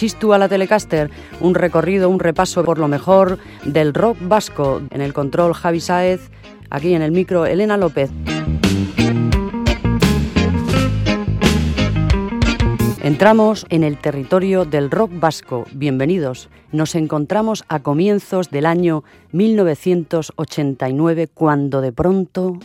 Chistu a la Telecaster, un recorrido, un repaso por lo mejor del rock vasco. En el control Javi Saez, aquí en el micro Elena López. Entramos en el territorio del rock vasco. Bienvenidos. Nos encontramos a comienzos del año 1989 cuando de pronto...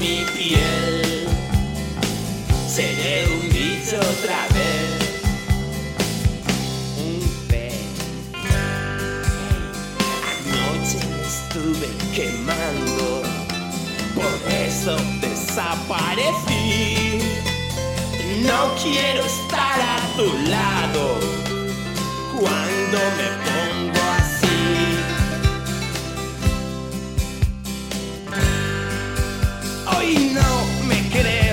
mi piel. Seré un bicho otra vez. Un pez. Anoche me estuve quemando. Por eso desaparecí. No quiero estar a tu lado cuando me pongo. hoy no me crees.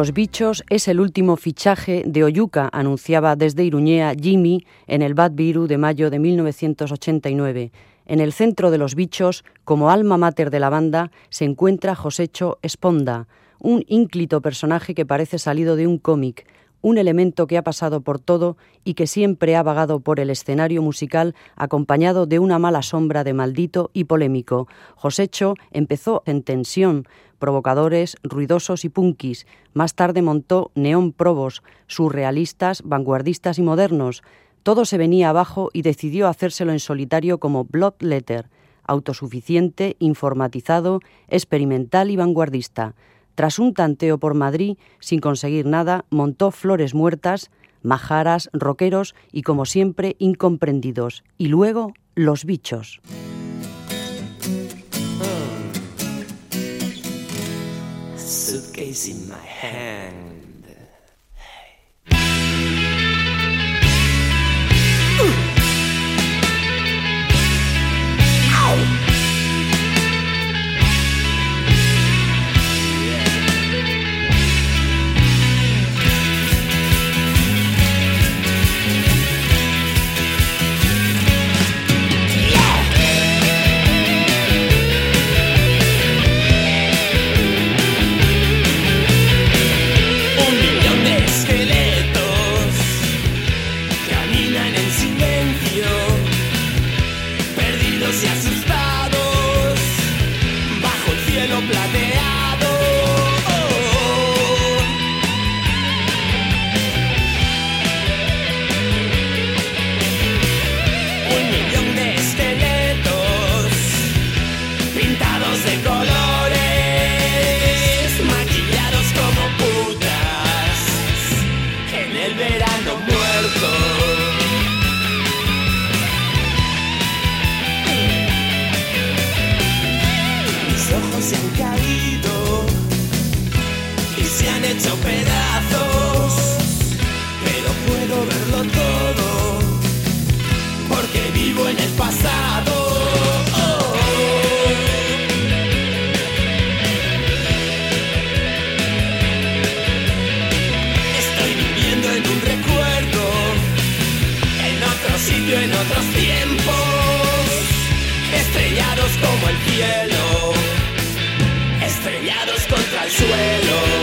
Los bichos es el último fichaje de Oyuca, anunciaba desde Iruñea Jimmy en el Bad Viru de mayo de 1989. En el centro de los bichos, como alma mater de la banda, se encuentra Josecho Esponda, un ínclito personaje que parece salido de un cómic, un elemento que ha pasado por todo y que siempre ha vagado por el escenario musical acompañado de una mala sombra de maldito y polémico. Josecho empezó en tensión, provocadores, ruidosos y punkis. Más tarde montó Neón Probos, surrealistas, vanguardistas y modernos. Todo se venía abajo y decidió hacérselo en solitario como Bloodletter, autosuficiente, informatizado, experimental y vanguardista. Tras un tanteo por Madrid, sin conseguir nada, montó Flores Muertas, Majaras, Roqueros y, como siempre, incomprendidos. Y luego, Los Bichos. en otros tiempos, estrellados como el cielo, estrellados contra el suelo.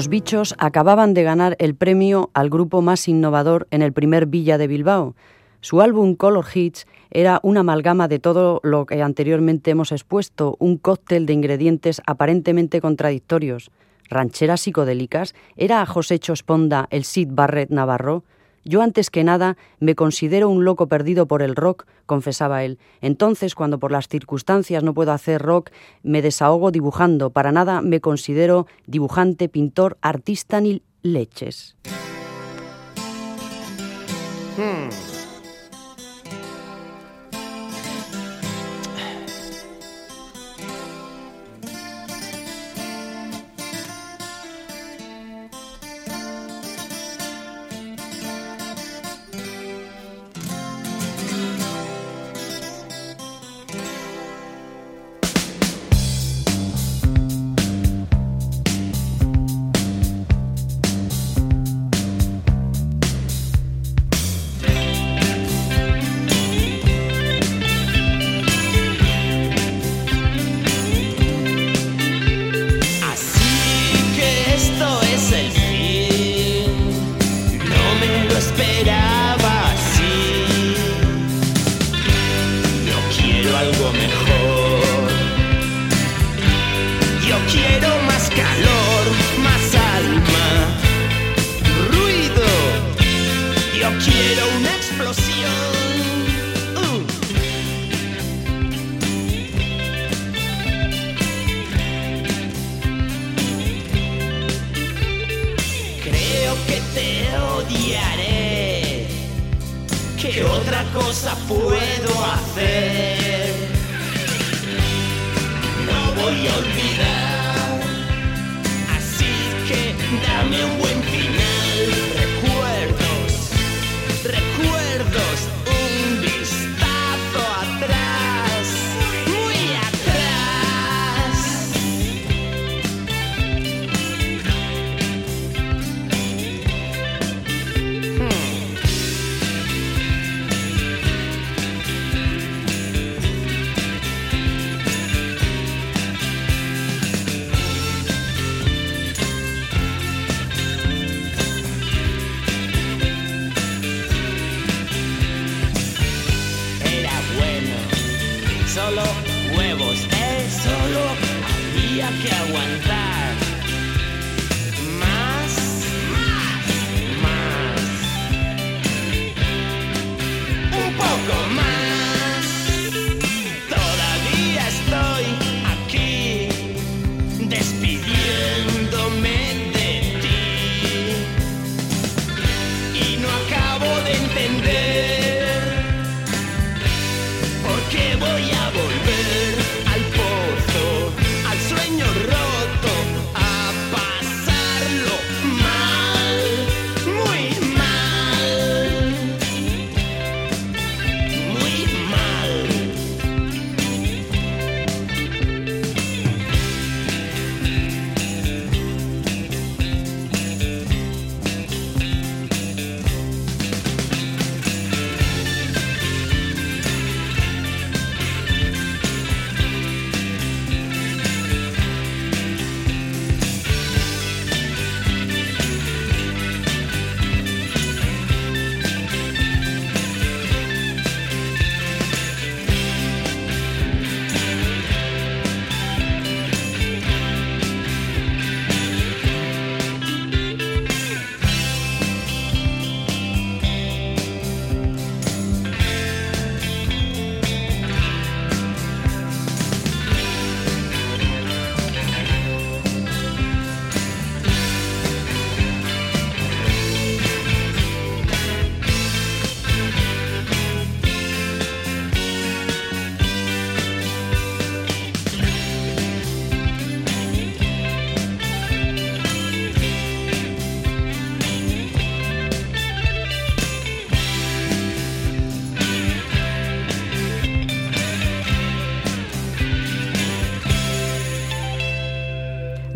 Los bichos acababan de ganar el premio al grupo más innovador en el primer Villa de Bilbao. Su álbum Color Hits era una amalgama de todo lo que anteriormente hemos expuesto, un cóctel de ingredientes aparentemente contradictorios. Rancheras psicodélicas, ¿era José Chosponda el Sid Barrett Navarro? Yo antes que nada me considero un loco perdido por el rock, confesaba él. Entonces, cuando por las circunstancias no puedo hacer rock, me desahogo dibujando. Para nada me considero dibujante, pintor, artista ni leches. Hmm.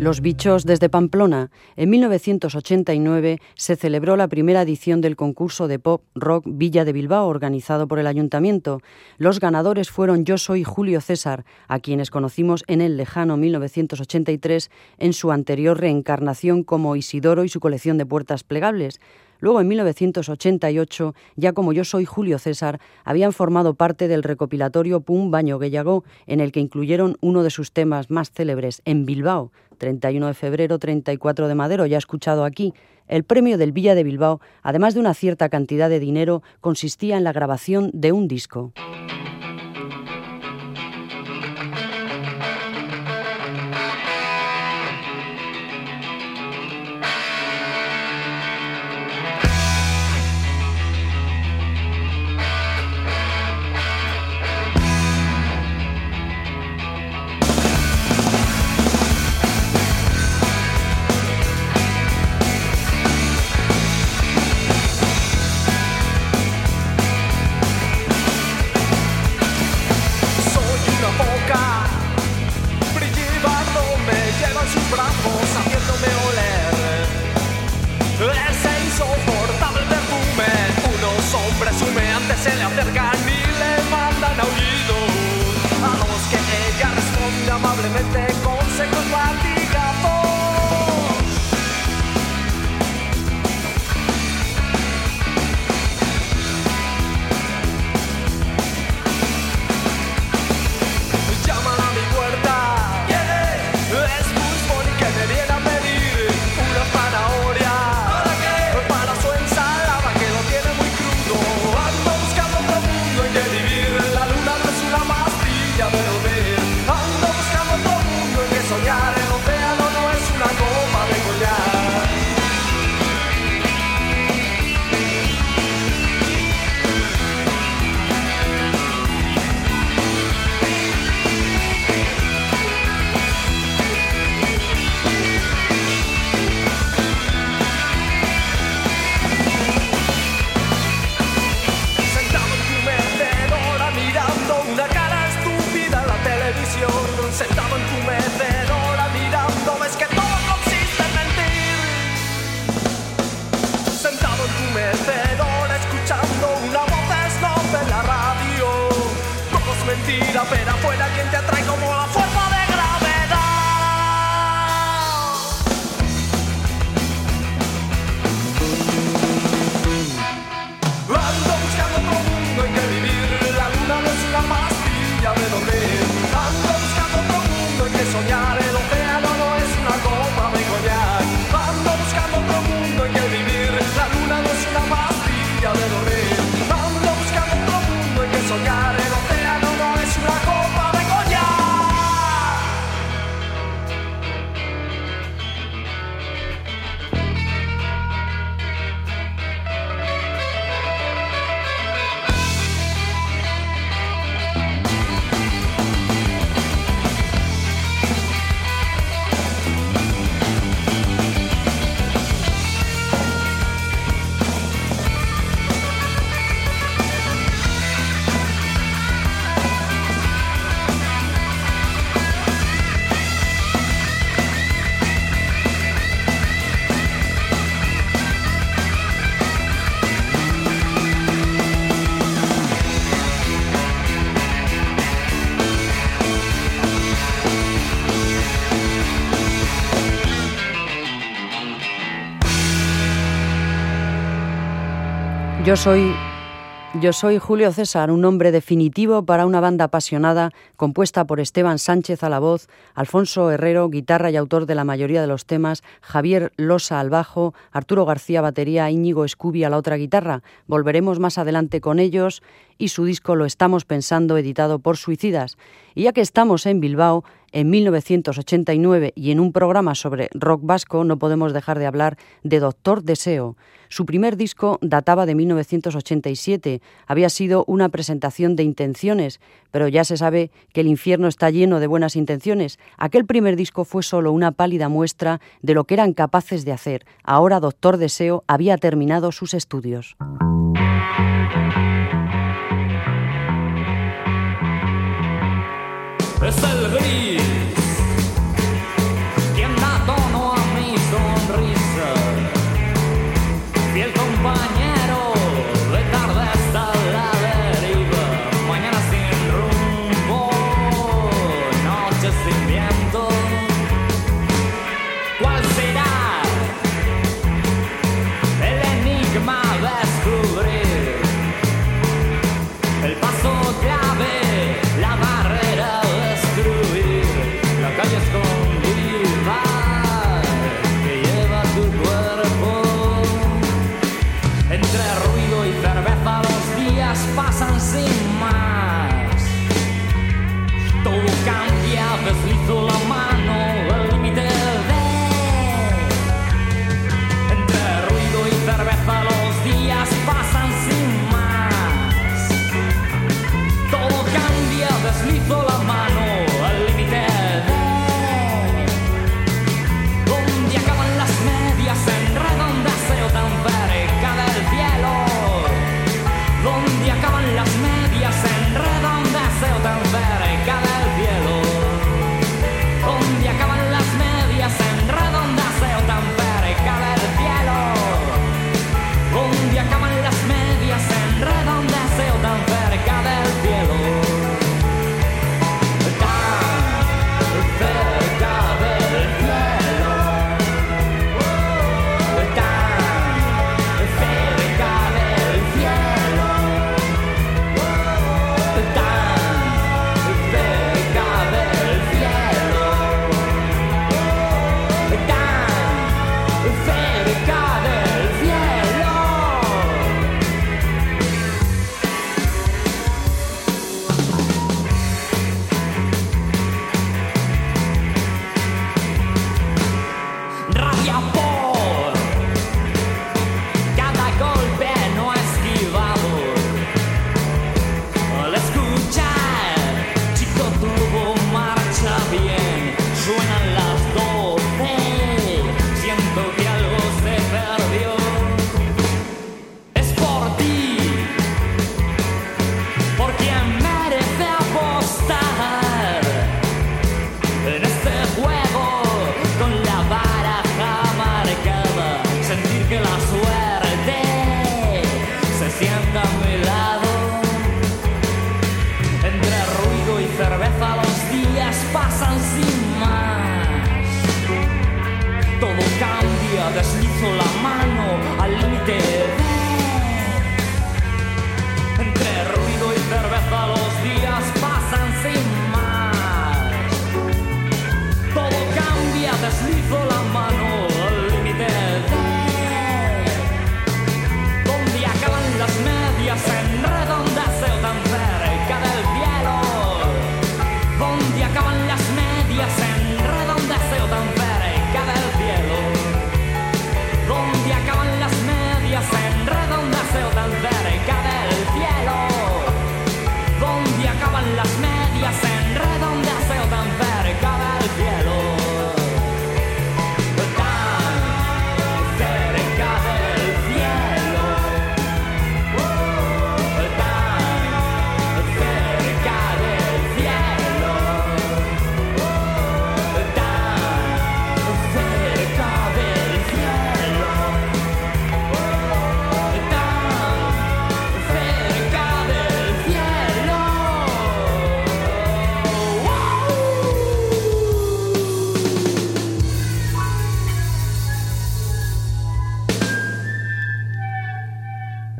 Los bichos desde Pamplona. En 1989 se celebró la primera edición del concurso de pop rock Villa de Bilbao organizado por el ayuntamiento. Los ganadores fueron Yo Soy Julio César, a quienes conocimos en el lejano 1983 en su anterior reencarnación como Isidoro y su colección de puertas plegables. Luego, en 1988, ya como yo soy Julio César, habían formado parte del recopilatorio Pum Baño Guellagó, en el que incluyeron uno de sus temas más célebres, En Bilbao, 31 de febrero, 34 de Madero, ya escuchado aquí. El premio del Villa de Bilbao, además de una cierta cantidad de dinero, consistía en la grabación de un disco. Yo soy yo soy Julio César, un nombre definitivo para una banda apasionada compuesta por Esteban Sánchez a la voz, Alfonso Herrero, guitarra y autor de la mayoría de los temas, Javier Losa al bajo, Arturo García batería, Íñigo Escubi a la otra guitarra. Volveremos más adelante con ellos y su disco Lo estamos pensando, editado por Suicidas. Y ya que estamos en Bilbao, en 1989 y en un programa sobre rock vasco, no podemos dejar de hablar de Doctor Deseo. Su primer disco databa de 1987, había sido una presentación de intenciones, pero ya se sabe que el infierno está lleno de buenas intenciones. Aquel primer disco fue solo una pálida muestra de lo que eran capaces de hacer. Ahora Doctor Deseo había terminado sus estudios.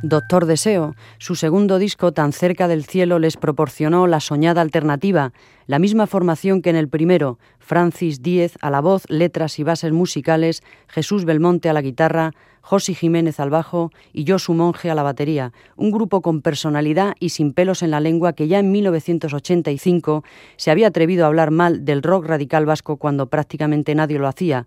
Doctor Deseo, su segundo disco Tan cerca del cielo les proporcionó la soñada alternativa, la misma formación que en el primero, Francis Díez a la voz, letras y bases musicales, Jesús Belmonte a la guitarra, Josi Jiménez al bajo y Josu Monge a la batería, un grupo con personalidad y sin pelos en la lengua que ya en 1985 se había atrevido a hablar mal del rock radical vasco cuando prácticamente nadie lo hacía.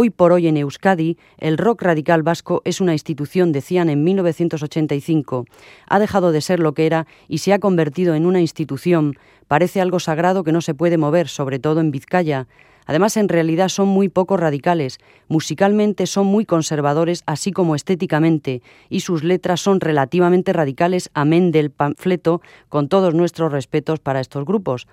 Hoy por hoy en Euskadi, el rock radical vasco es una institución, decían en 1985. Ha dejado de ser lo que era y se ha convertido en una institución. Parece algo sagrado que no se puede mover, sobre todo en Vizcaya. Además, en realidad son muy poco radicales. Musicalmente son muy conservadores, así como estéticamente, y sus letras son relativamente radicales, amén del panfleto, con todos nuestros respetos para estos grupos.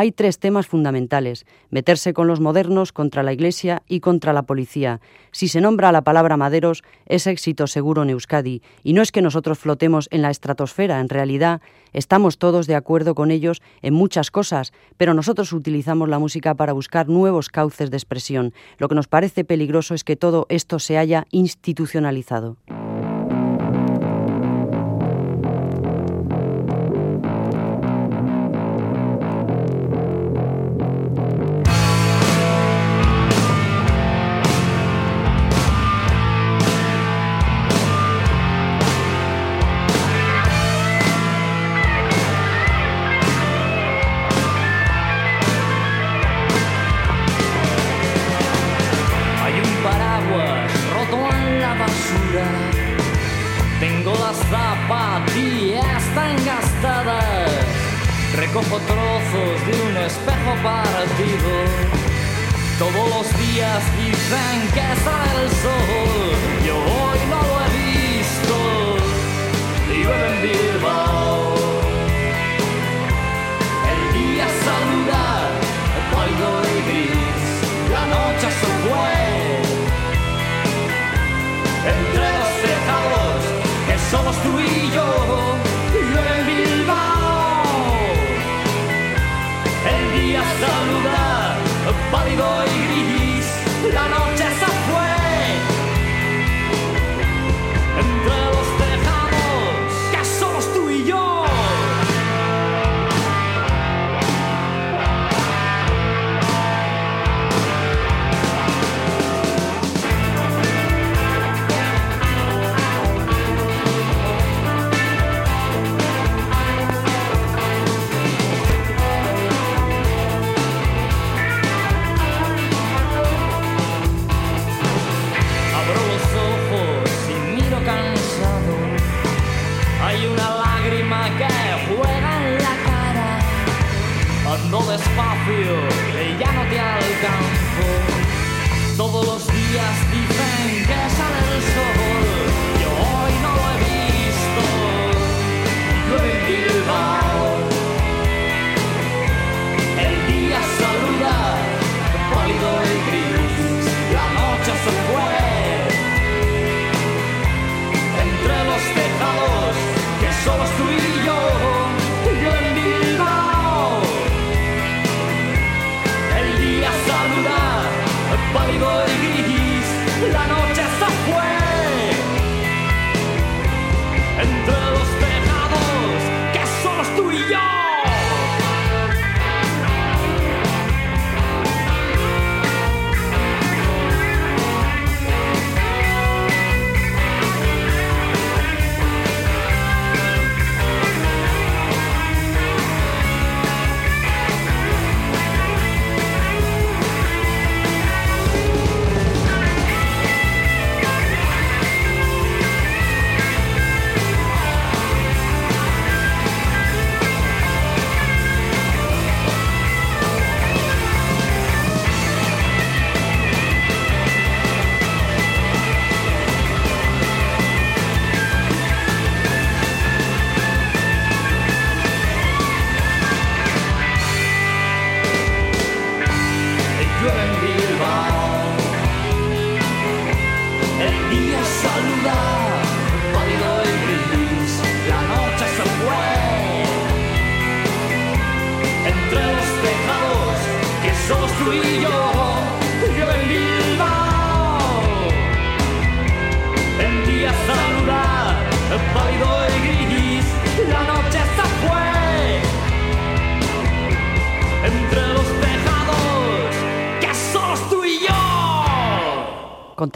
Hay tres temas fundamentales, meterse con los modernos, contra la Iglesia y contra la policía. Si se nombra la palabra maderos, es éxito seguro en Euskadi. Y no es que nosotros flotemos en la estratosfera, en realidad estamos todos de acuerdo con ellos en muchas cosas, pero nosotros utilizamos la música para buscar nuevos cauces de expresión. Lo que nos parece peligroso es que todo esto se haya institucionalizado.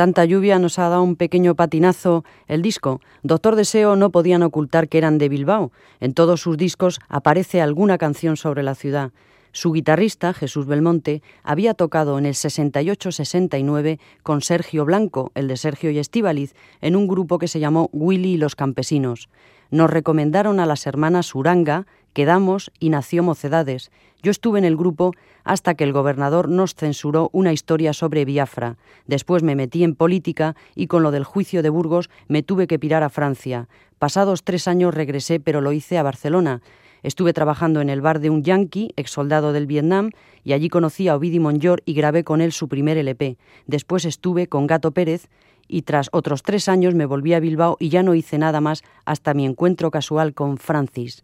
Tanta lluvia nos ha dado un pequeño patinazo el disco. Doctor Deseo no podían ocultar que eran de Bilbao. En todos sus discos aparece alguna canción sobre la ciudad. Su guitarrista, Jesús Belmonte, había tocado en el 68-69 con Sergio Blanco, el de Sergio y Estíbaliz, en un grupo que se llamó Willy y los Campesinos. Nos recomendaron a las hermanas Uranga, quedamos y nació Mocedades. Yo estuve en el grupo hasta que el gobernador nos censuró una historia sobre Biafra. Después me metí en política y con lo del juicio de Burgos me tuve que pirar a Francia. Pasados tres años regresé, pero lo hice a Barcelona. Estuve trabajando en el bar de un yankee, ex soldado del Vietnam, y allí conocí a Ovidi Monllor y grabé con él su primer LP. Después estuve con Gato Pérez y tras otros tres años me volví a Bilbao y ya no hice nada más hasta mi encuentro casual con Francis.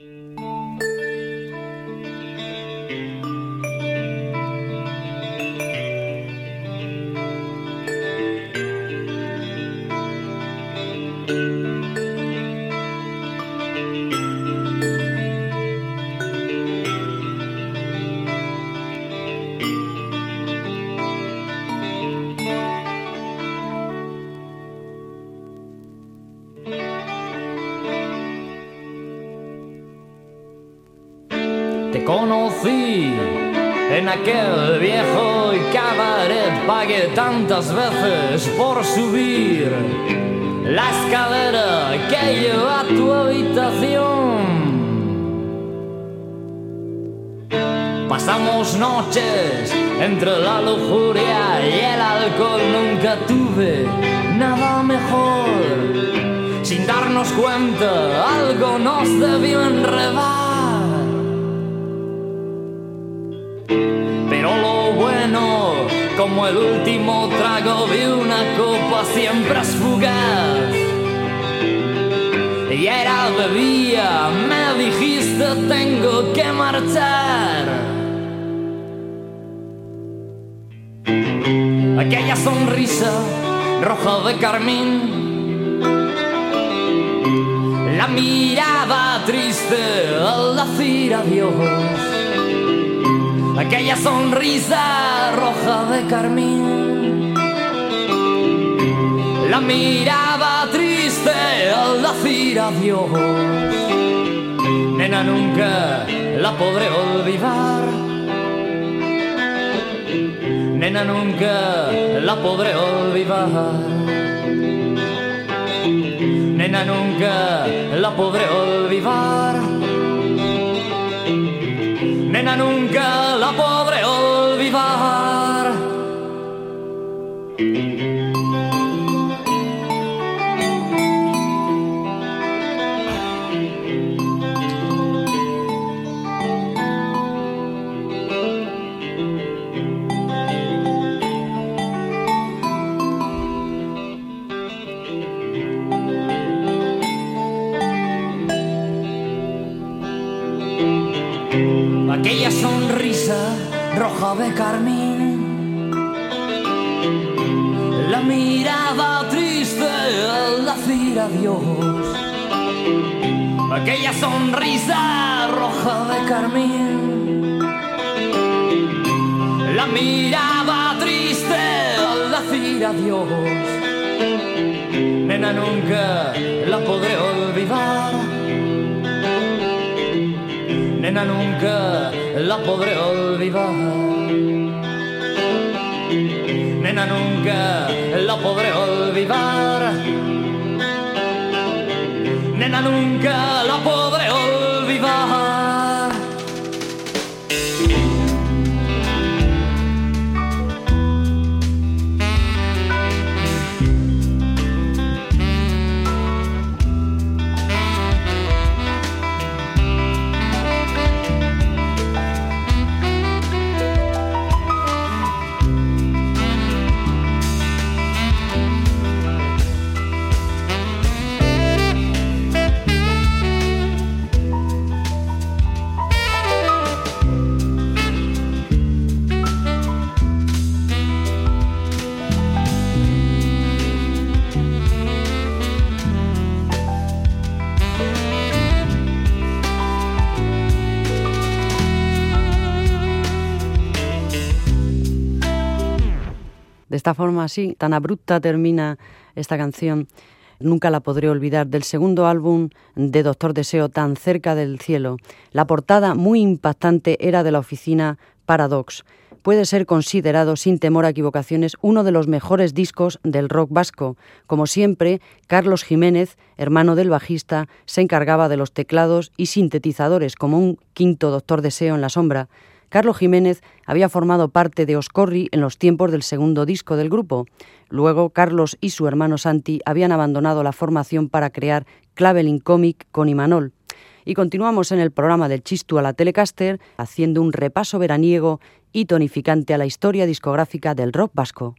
Aquel viejo cabaret, pagué tantas veces por subir la escalera que lleva a tu habitación. Pasamos noches entre la lujuria y el alcohol, nunca tuve nada mejor. Sin darnos cuenta, algo nos debió enredar. Como el último trago de una copa, siempre es fugaz. Y era de día, me dijiste tengo que marchar. Aquella sonrisa roja de carmín, la mirada triste al decir adiós aquella sonrisa roja de carmín, la mirada triste al decir adiós. Nena, nunca la podré olvidar. Nena, nunca la podré olvidar. Nena, nunca la podré olvidar. Nunca la podré olvidar. Carmín, la mirada triste al decir adiós, aquella sonrisa roja de carmín, la mirada triste al decir adiós, nena nunca la podré olvidar. Nena nunca la podré olvidar. Nena nunca la podré olvidar. Nena nunca la podré olvidar. Esta forma así, tan abrupta termina esta canción. Nunca la podré olvidar del segundo álbum de Doctor Deseo, Tan cerca del cielo. La portada muy impactante era de la oficina Paradox puede ser considerado, sin temor a equivocaciones, uno de los mejores discos del rock vasco. Como siempre, Carlos Jiménez, hermano del bajista, se encargaba de los teclados y sintetizadores como un quinto doctor deseo en la sombra. Carlos Jiménez había formado parte de Oscorri en los tiempos del segundo disco del grupo. Luego, Carlos y su hermano Santi habían abandonado la formación para crear Claveling Comic con Imanol. Y continuamos en el programa del Chistu a la Telecaster haciendo un repaso veraniego y tonificante a la historia discográfica del rock vasco.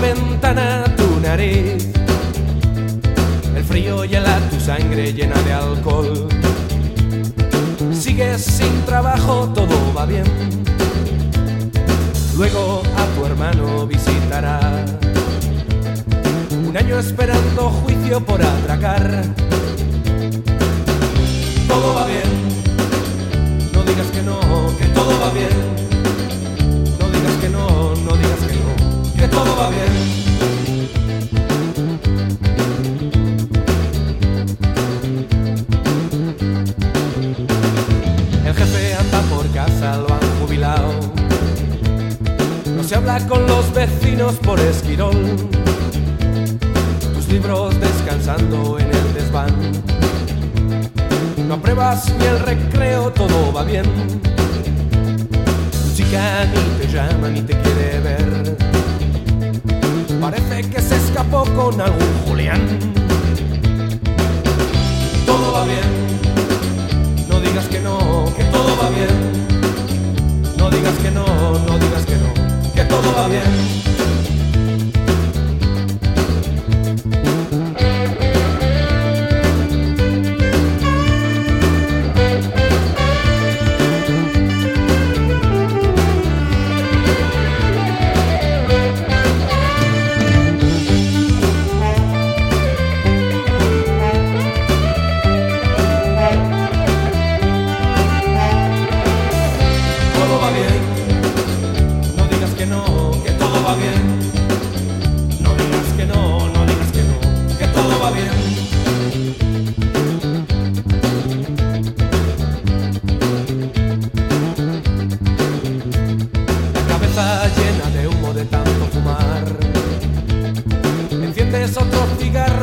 Ventana tu nariz frío hiela tu sangre llena de alcohol. Sigues sin trabajo, todo va bien. Luego a tu hermano visitará. Un año esperando juicio por atracar. Todo va bien. No digas que no, que habla con los vecinos por esquirol. Tus libros descansando en el desván. No apruebas ni el recreo, todo va bien. Tu chica ni te llama ni te quiere ver. Parece que se escapó con algún Julián. Todo va bien. No digas que no, que todo va bien no digas que no, no digas que no, todo.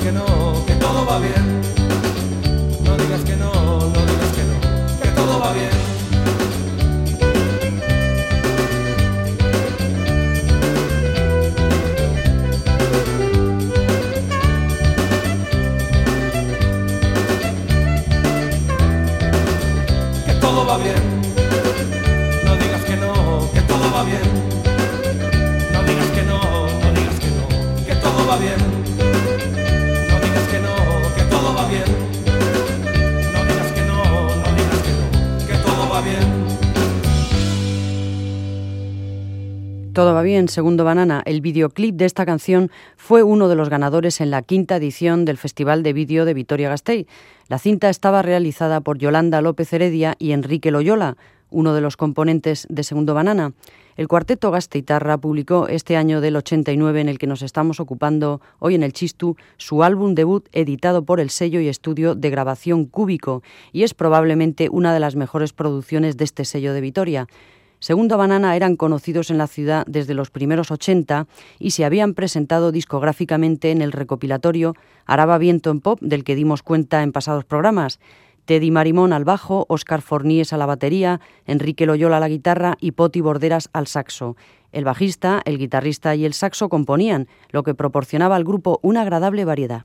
que no, que todo va bien. No digas que no, no digas que no, que todo va bien. Segundo Banana. El videoclip de esta canción fue uno de los ganadores en la quinta edición del Festival de Vídeo de Vitoria-Gasteiz. La cinta estaba realizada por Yolanda López Heredia y Enrique Loyola, uno de los componentes de Segundo Banana. El cuarteto Gasteitarra publicó este año del 89, en el que nos estamos ocupando hoy en el Chistu, su álbum debut editado por el sello y estudio de grabación Cúbico, y es probablemente una de las mejores producciones de este sello de Vitoria. Segundo Banana eran conocidos en la ciudad desde los primeros 80 y se habían presentado discográficamente en el recopilatorio Araba Viento en Pop, del que dimos cuenta en pasados programas. Teddy Marimón al bajo, Óscar Forníes a la batería, Enrique Loyola a la guitarra y Poti Borderas al saxo. El bajista, el guitarrista y el saxo componían, lo que proporcionaba al grupo una agradable variedad.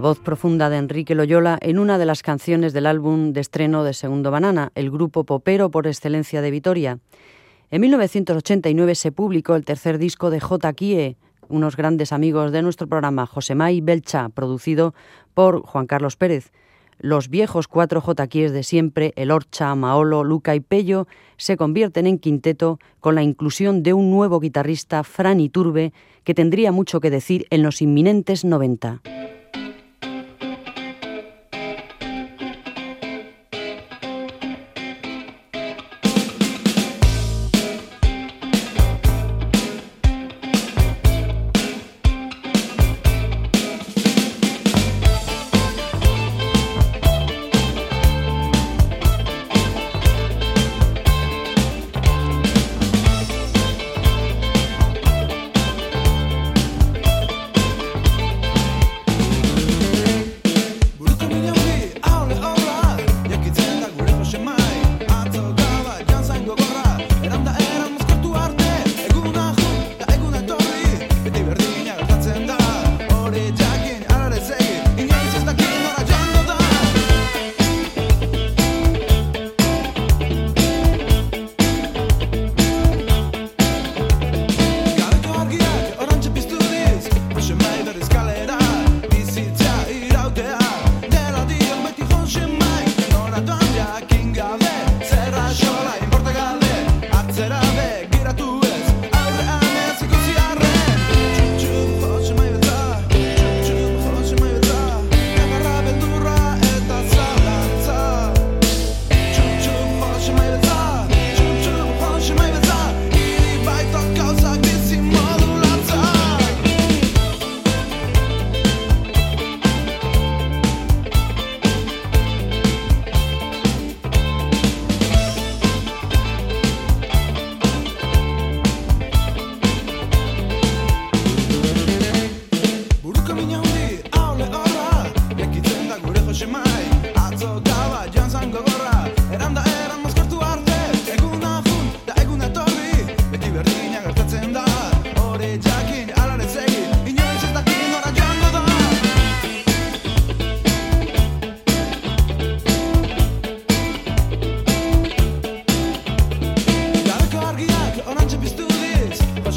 voz profunda de Enrique Loyola en una de las canciones del álbum de estreno de Segundo Banana, el grupo popero por excelencia de Vitoria. En 1989 se publicó el tercer disco de J. Kie, unos grandes amigos de nuestro programa, Josemay Belcha, producido por Juan Carlos Pérez. Los viejos cuatro J. Kies de siempre, el Orcha, Maolo, Luca y Pello, se convierten en quinteto con la inclusión de un nuevo guitarrista, Fran Iturbe, que tendría mucho que decir en los inminentes 90.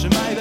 Trzymaj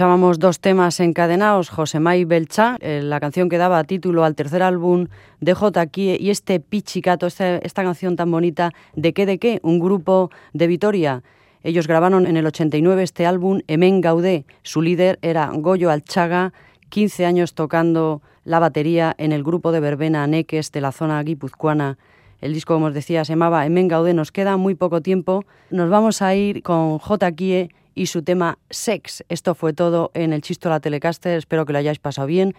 Escuchábamos dos temas encadenados, Josemay Belcha, eh, la canción que daba título al tercer álbum de J. y este Pichicato, esta, esta canción tan bonita, ¿De qué de qué? Un grupo de Vitoria. Ellos grabaron en el 89 este álbum, Emen Gaudé. Su líder era Goyo Alchaga, 15 años tocando la batería en el grupo de verbena Neques de la zona guipuzcoana. El disco, como os decía, se llamaba Emen Gaudé. Nos queda muy poco tiempo. Nos vamos a ir con J. y su tema Sex. Esto fue todo en el Chisto la Telecaster. Espero que lo hayáis pasado bien.